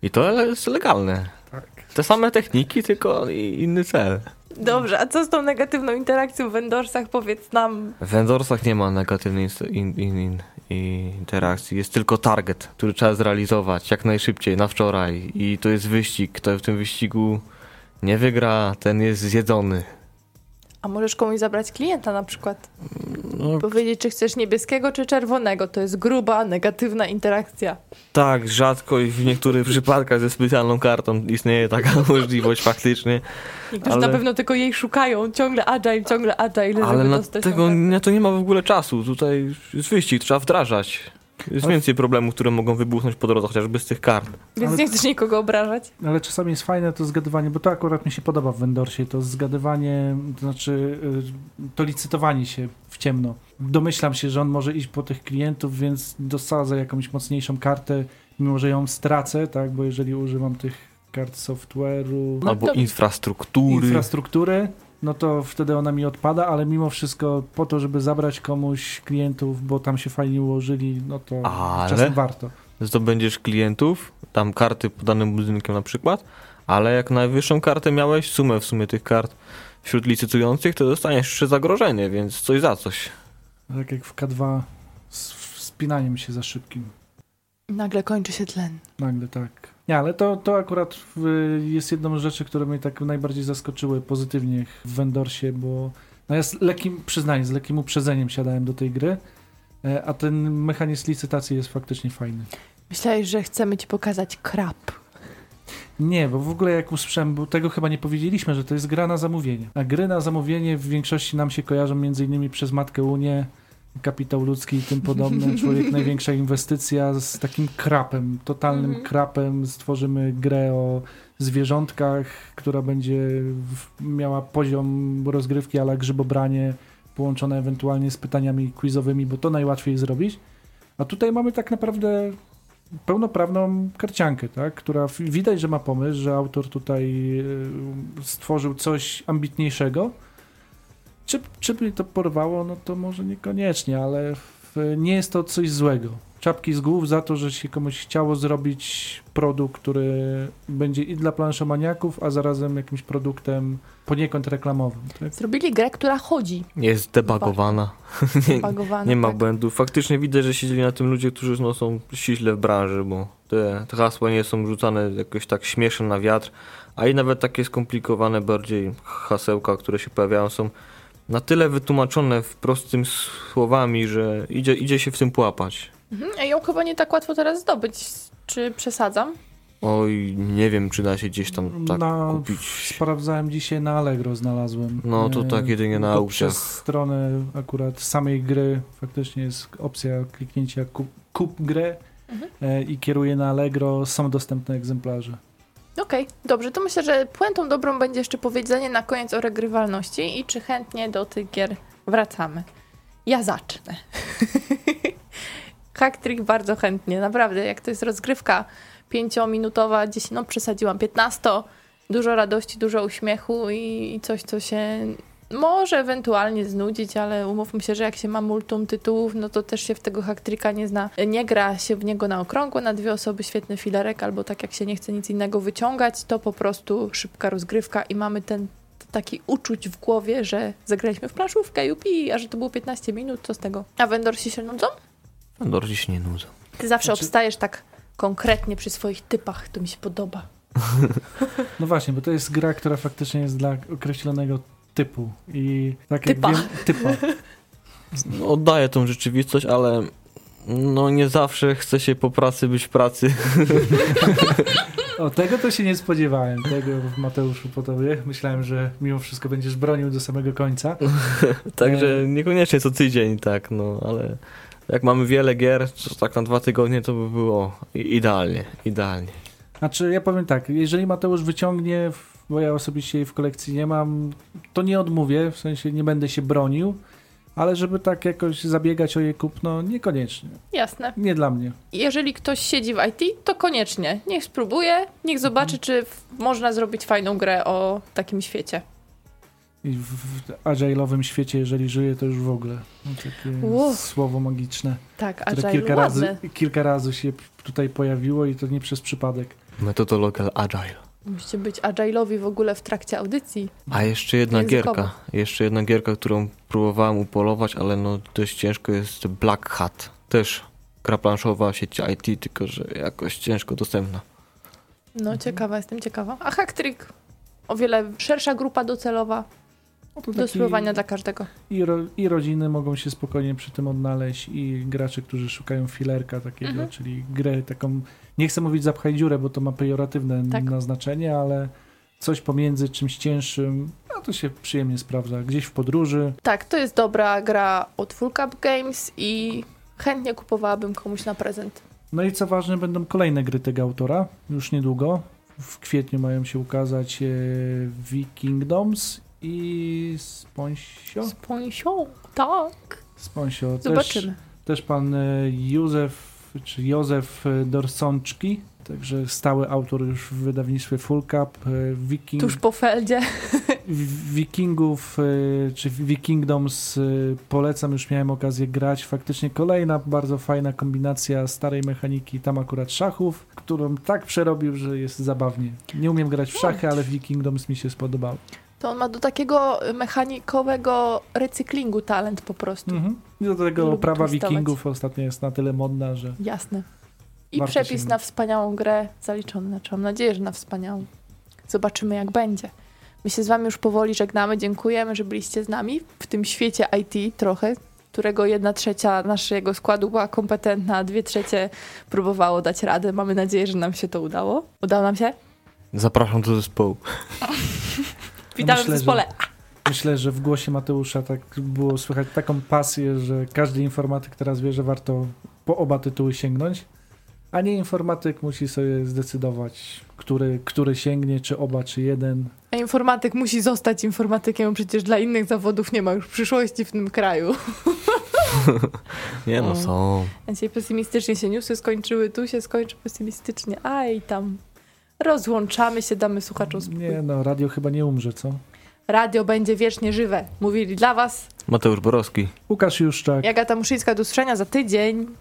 I to jest legalne. Tak. Te same techniki, tylko i- inny cel. Dobrze, a co z tą negatywną interakcją w Endorsach? Powiedz nam. W Endorsach nie ma negatywnej in, in, in, interakcji. Jest tylko target, który trzeba zrealizować jak najszybciej, na wczoraj. I to jest wyścig. Kto w tym wyścigu nie wygra, ten jest zjedzony. A możesz komuś zabrać klienta na przykład? No, Powiedzieć, czy chcesz niebieskiego, czy czerwonego. To jest gruba, negatywna interakcja. tak, rzadko i w niektórych przypadkach ze specjalną kartą istnieje taka możliwość faktycznie. Niektórzy Ale- na pewno tylko jej szukają. Ciągle agile, ciągle agile, Ale na dostać tego na to nie ma w ogóle czasu. Tutaj jest wyścig, trzeba wdrażać. Jest Ale- więcej problemów, które mogą wybuchnąć po drodze, chociażby z tych kart. Więc Ale- nie chcesz nikogo obrażać. Ale czasami jest fajne to zgadywanie, bo to akurat mi się podoba w Wendorsie, to zgadywanie, to znaczy y, to licytowanie się w ciemno. Domyślam się, że on może iść po tych klientów, więc dosadzę jakąś mocniejszą kartę, mimo że ją stracę, tak, bo jeżeli używam tych kart software'u, No Albo to- infrastruktury. infrastruktury, no to wtedy ona mi odpada, ale mimo wszystko po to, żeby zabrać komuś klientów, bo tam się fajnie ułożyli, no to Ale? czasem warto. zdobędziesz klientów, tam karty pod danym budynkiem na przykład, ale jak najwyższą kartę miałeś, sumę w sumie tych kart wśród licytujących, to dostaniesz jeszcze zagrożenie, więc coś za coś. Tak jak w K2 z wspinaniem się za szybkim. Nagle kończy się tlen. Nagle tak. Nie, ale to, to akurat jest jedną z rzeczy, które mnie tak najbardziej zaskoczyły pozytywnie w Vendorsie, bo no ja z lekkim, przyznaję, z lekkim uprzedzeniem siadałem do tej gry, e, a ten mechanizm licytacji jest faktycznie fajny. Myślałeś, że chcemy ci pokazać krab. Nie, bo w ogóle jak usłyszałem, bo tego chyba nie powiedzieliśmy, że to jest gra na zamówienie. A gry na zamówienie w większości nam się kojarzą między innymi przez Matkę Unię, Kapitał Ludzki i tym podobne. Człowiek największa inwestycja z takim krapem, totalnym Mhm. krapem. Stworzymy grę o zwierzątkach, która będzie miała poziom rozgrywki ala grzybobranie, połączone ewentualnie z pytaniami quizowymi, bo to najłatwiej zrobić. A tutaj mamy tak naprawdę pełnoprawną karciankę, tak? która widać, że ma pomysł, że autor tutaj y, stworzył coś ambitniejszego. Czy, czy by to porwało? No to może niekoniecznie, ale w, nie jest to coś złego. Czapki z głów za to, że się komuś chciało zrobić produkt, który będzie i dla planszomaniaków, a zarazem jakimś produktem poniekąd reklamowym. Tak? Zrobili grę, która chodzi. Jest debagowana, nie, Bagowana, nie ma tak. błędów. Faktycznie widać, że siedzieli na tym ludzie, którzy no, są ściśle w branży, bo te, te hasła nie są rzucane jakoś tak śmiesznie na wiatr, a i nawet takie skomplikowane bardziej hasełka, które się pojawiają są na tyle wytłumaczone w prostym słowami, że idzie, idzie się w tym połapać. Mhm. A ją chyba nie tak łatwo teraz zdobyć. Czy przesadzam? Oj, nie wiem, czy da się gdzieś tam tak Na- kupić. Sprawdzałem dzisiaj na Allegro, znalazłem. No, to tak jedynie na aukcjach. Przez stronę akurat samej gry faktycznie jest opcja kliknięcia kup, kup grę Mhm. e, i kieruje na Allegro. Są dostępne egzemplarze. Okej, dobrze. To myślę, że puentą dobrą będzie jeszcze powiedzenie na koniec o regrywalności i czy chętnie do tych gier wracamy. Ja zacznę. Hacktrick bardzo chętnie, naprawdę. Jak to jest rozgrywka pięciominutowa, 10, no przesadziłam, 15, dużo radości, dużo uśmiechu i, i coś, co się może ewentualnie znudzić, ale umówmy się, że jak się ma multum tytułów, no to też się w tego hacktricka nie zna. Nie gra się w niego na okrągło, na dwie osoby świetny filerek, albo tak jak się nie chce nic innego wyciągać, to po prostu szybka rozgrywka i mamy ten taki uczuć w głowie, że zagraliśmy w planszówkę, jupi, a że to było 15 minut, co z tego? A vendorsi się nudzą? Andor się nie nudzą. Ty zawsze Znaczy- obstajesz tak konkretnie przy swoich typach, to mi się podoba. No właśnie, bo to jest gra, która faktycznie jest dla określonego typu. I tak jak Typa. wiem, typa. No, oddaję tą rzeczywistość, ale no nie zawsze chce się po pracy być w pracy. O, tego to się nie spodziewałem. Tego Mateuszu po tobie. Myślałem, że mimo wszystko będziesz bronił do samego końca. Także E. niekoniecznie co tydzień, tak, no ale jak mamy wiele gier, to tak na dwa tygodnie to by było idealnie, idealnie. Znaczy, ja powiem tak, jeżeli Mateusz wyciągnie, w- bo ja osobiście jej w kolekcji nie mam, to nie odmówię, w sensie nie będę się bronił, ale żeby tak jakoś zabiegać o jej kupno, niekoniecznie. Jasne. Nie dla mnie. Jeżeli ktoś siedzi w IT, to koniecznie. Niech spróbuje, niech zobaczy, czy w, można zrobić fajną grę o takim świecie. I w, agile'owym świecie, jeżeli żyje, to już w ogóle. No, takie Ło. słowo magiczne, Tak, które agile kilka ładne. razy, kilka razy się tutaj pojawiło i to nie przez przypadek. Metodologia agile. Musicie być agile'owi w ogóle w trakcie audycji. A jeszcze jedna Językowo. gierka, jeszcze jedna gierka, którą próbowałem upolować, ale no dość ciężko jest Black Hat. Też gra planszowa, sieć IT, tylko że jakoś ciężko dostępna. No, ciekawa, jestem ciekawa. A Hacktrick, o wiele szersza grupa docelowa No to do dla każdego. I, ro, I rodziny mogą się spokojnie przy tym odnaleźć, i gracze, którzy szukają filerka takiego, Mhm. czyli grę taką, nie chcę mówić zapchaj dziurę, bo to ma pejoratywne Tak. naznaczenie, ale coś pomiędzy czymś cięższym, no to się przyjemnie sprawdza. Gdzieś w podróży, Tak, to jest dobra gra od Full Cup Games i chętnie kupowałabym komuś na prezent. No i co ważne, będą kolejne gry tego autora, już niedługo. W kwietniu mają się ukazać e, Vikingdoms i Sponsio. Z Ponsią, tak. Sponsio. Też, Zobaczymy. też pan e, Józef czy Józef e, Dorsączki, także stały autor już w wydawnictwie Full Cup, e, Wiking, Tuż po Feldzie. Wikingów, czy Wikingdoms polecam, już miałem okazję grać. Faktycznie kolejna bardzo fajna kombinacja starej mechaniki, tam akurat szachów, którą tak przerobił, że jest zabawnie. Nie umiem grać w szachy, ale Wikingdoms mi się spodobało. To on ma do takiego mechanikowego recyklingu talent po prostu. Mhm. I do tego Lubi prawa twistować. Wikingów ostatnio jest na tyle modna, że Jasne. I przepis sięgnąć. na wspaniałą grę zaliczony. Znaczy, mam nadzieję, że na wspaniałą. Zobaczymy, jak będzie. My się z wami już powoli żegnamy. Dziękujemy, że byliście z nami w tym świecie IT trochę, którego jedna trzecia naszego składu była kompetentna, a dwie trzecie próbowało dać radę. Mamy nadzieję, że nam się to udało. Udało nam się? Zapraszam do zespołu. Witamy myślę, w zespole. Myślę, że w głosie Mateusza tak było słychać taką pasję, że każdy informatyk teraz wie, że warto po oba tytuły sięgnąć, a nie informatyk musi sobie zdecydować, który, który sięgnie, czy oba, czy jeden. A informatyk musi zostać informatykiem, bo przecież dla innych zawodów nie ma już przyszłości w tym kraju. Nie no, są. A Dzisiaj pesymistycznie się newsy skończyły, tu się skończy pesymistycznie, a i tam rozłączamy się, damy słuchaczom spokój. Nie no, radio chyba nie umrze, co? Radio będzie wiecznie żywe. Mówili dla was Mateusz Borowski. Agata Juszczak. Jagata Muszyńska do usłyszenia za tydzień.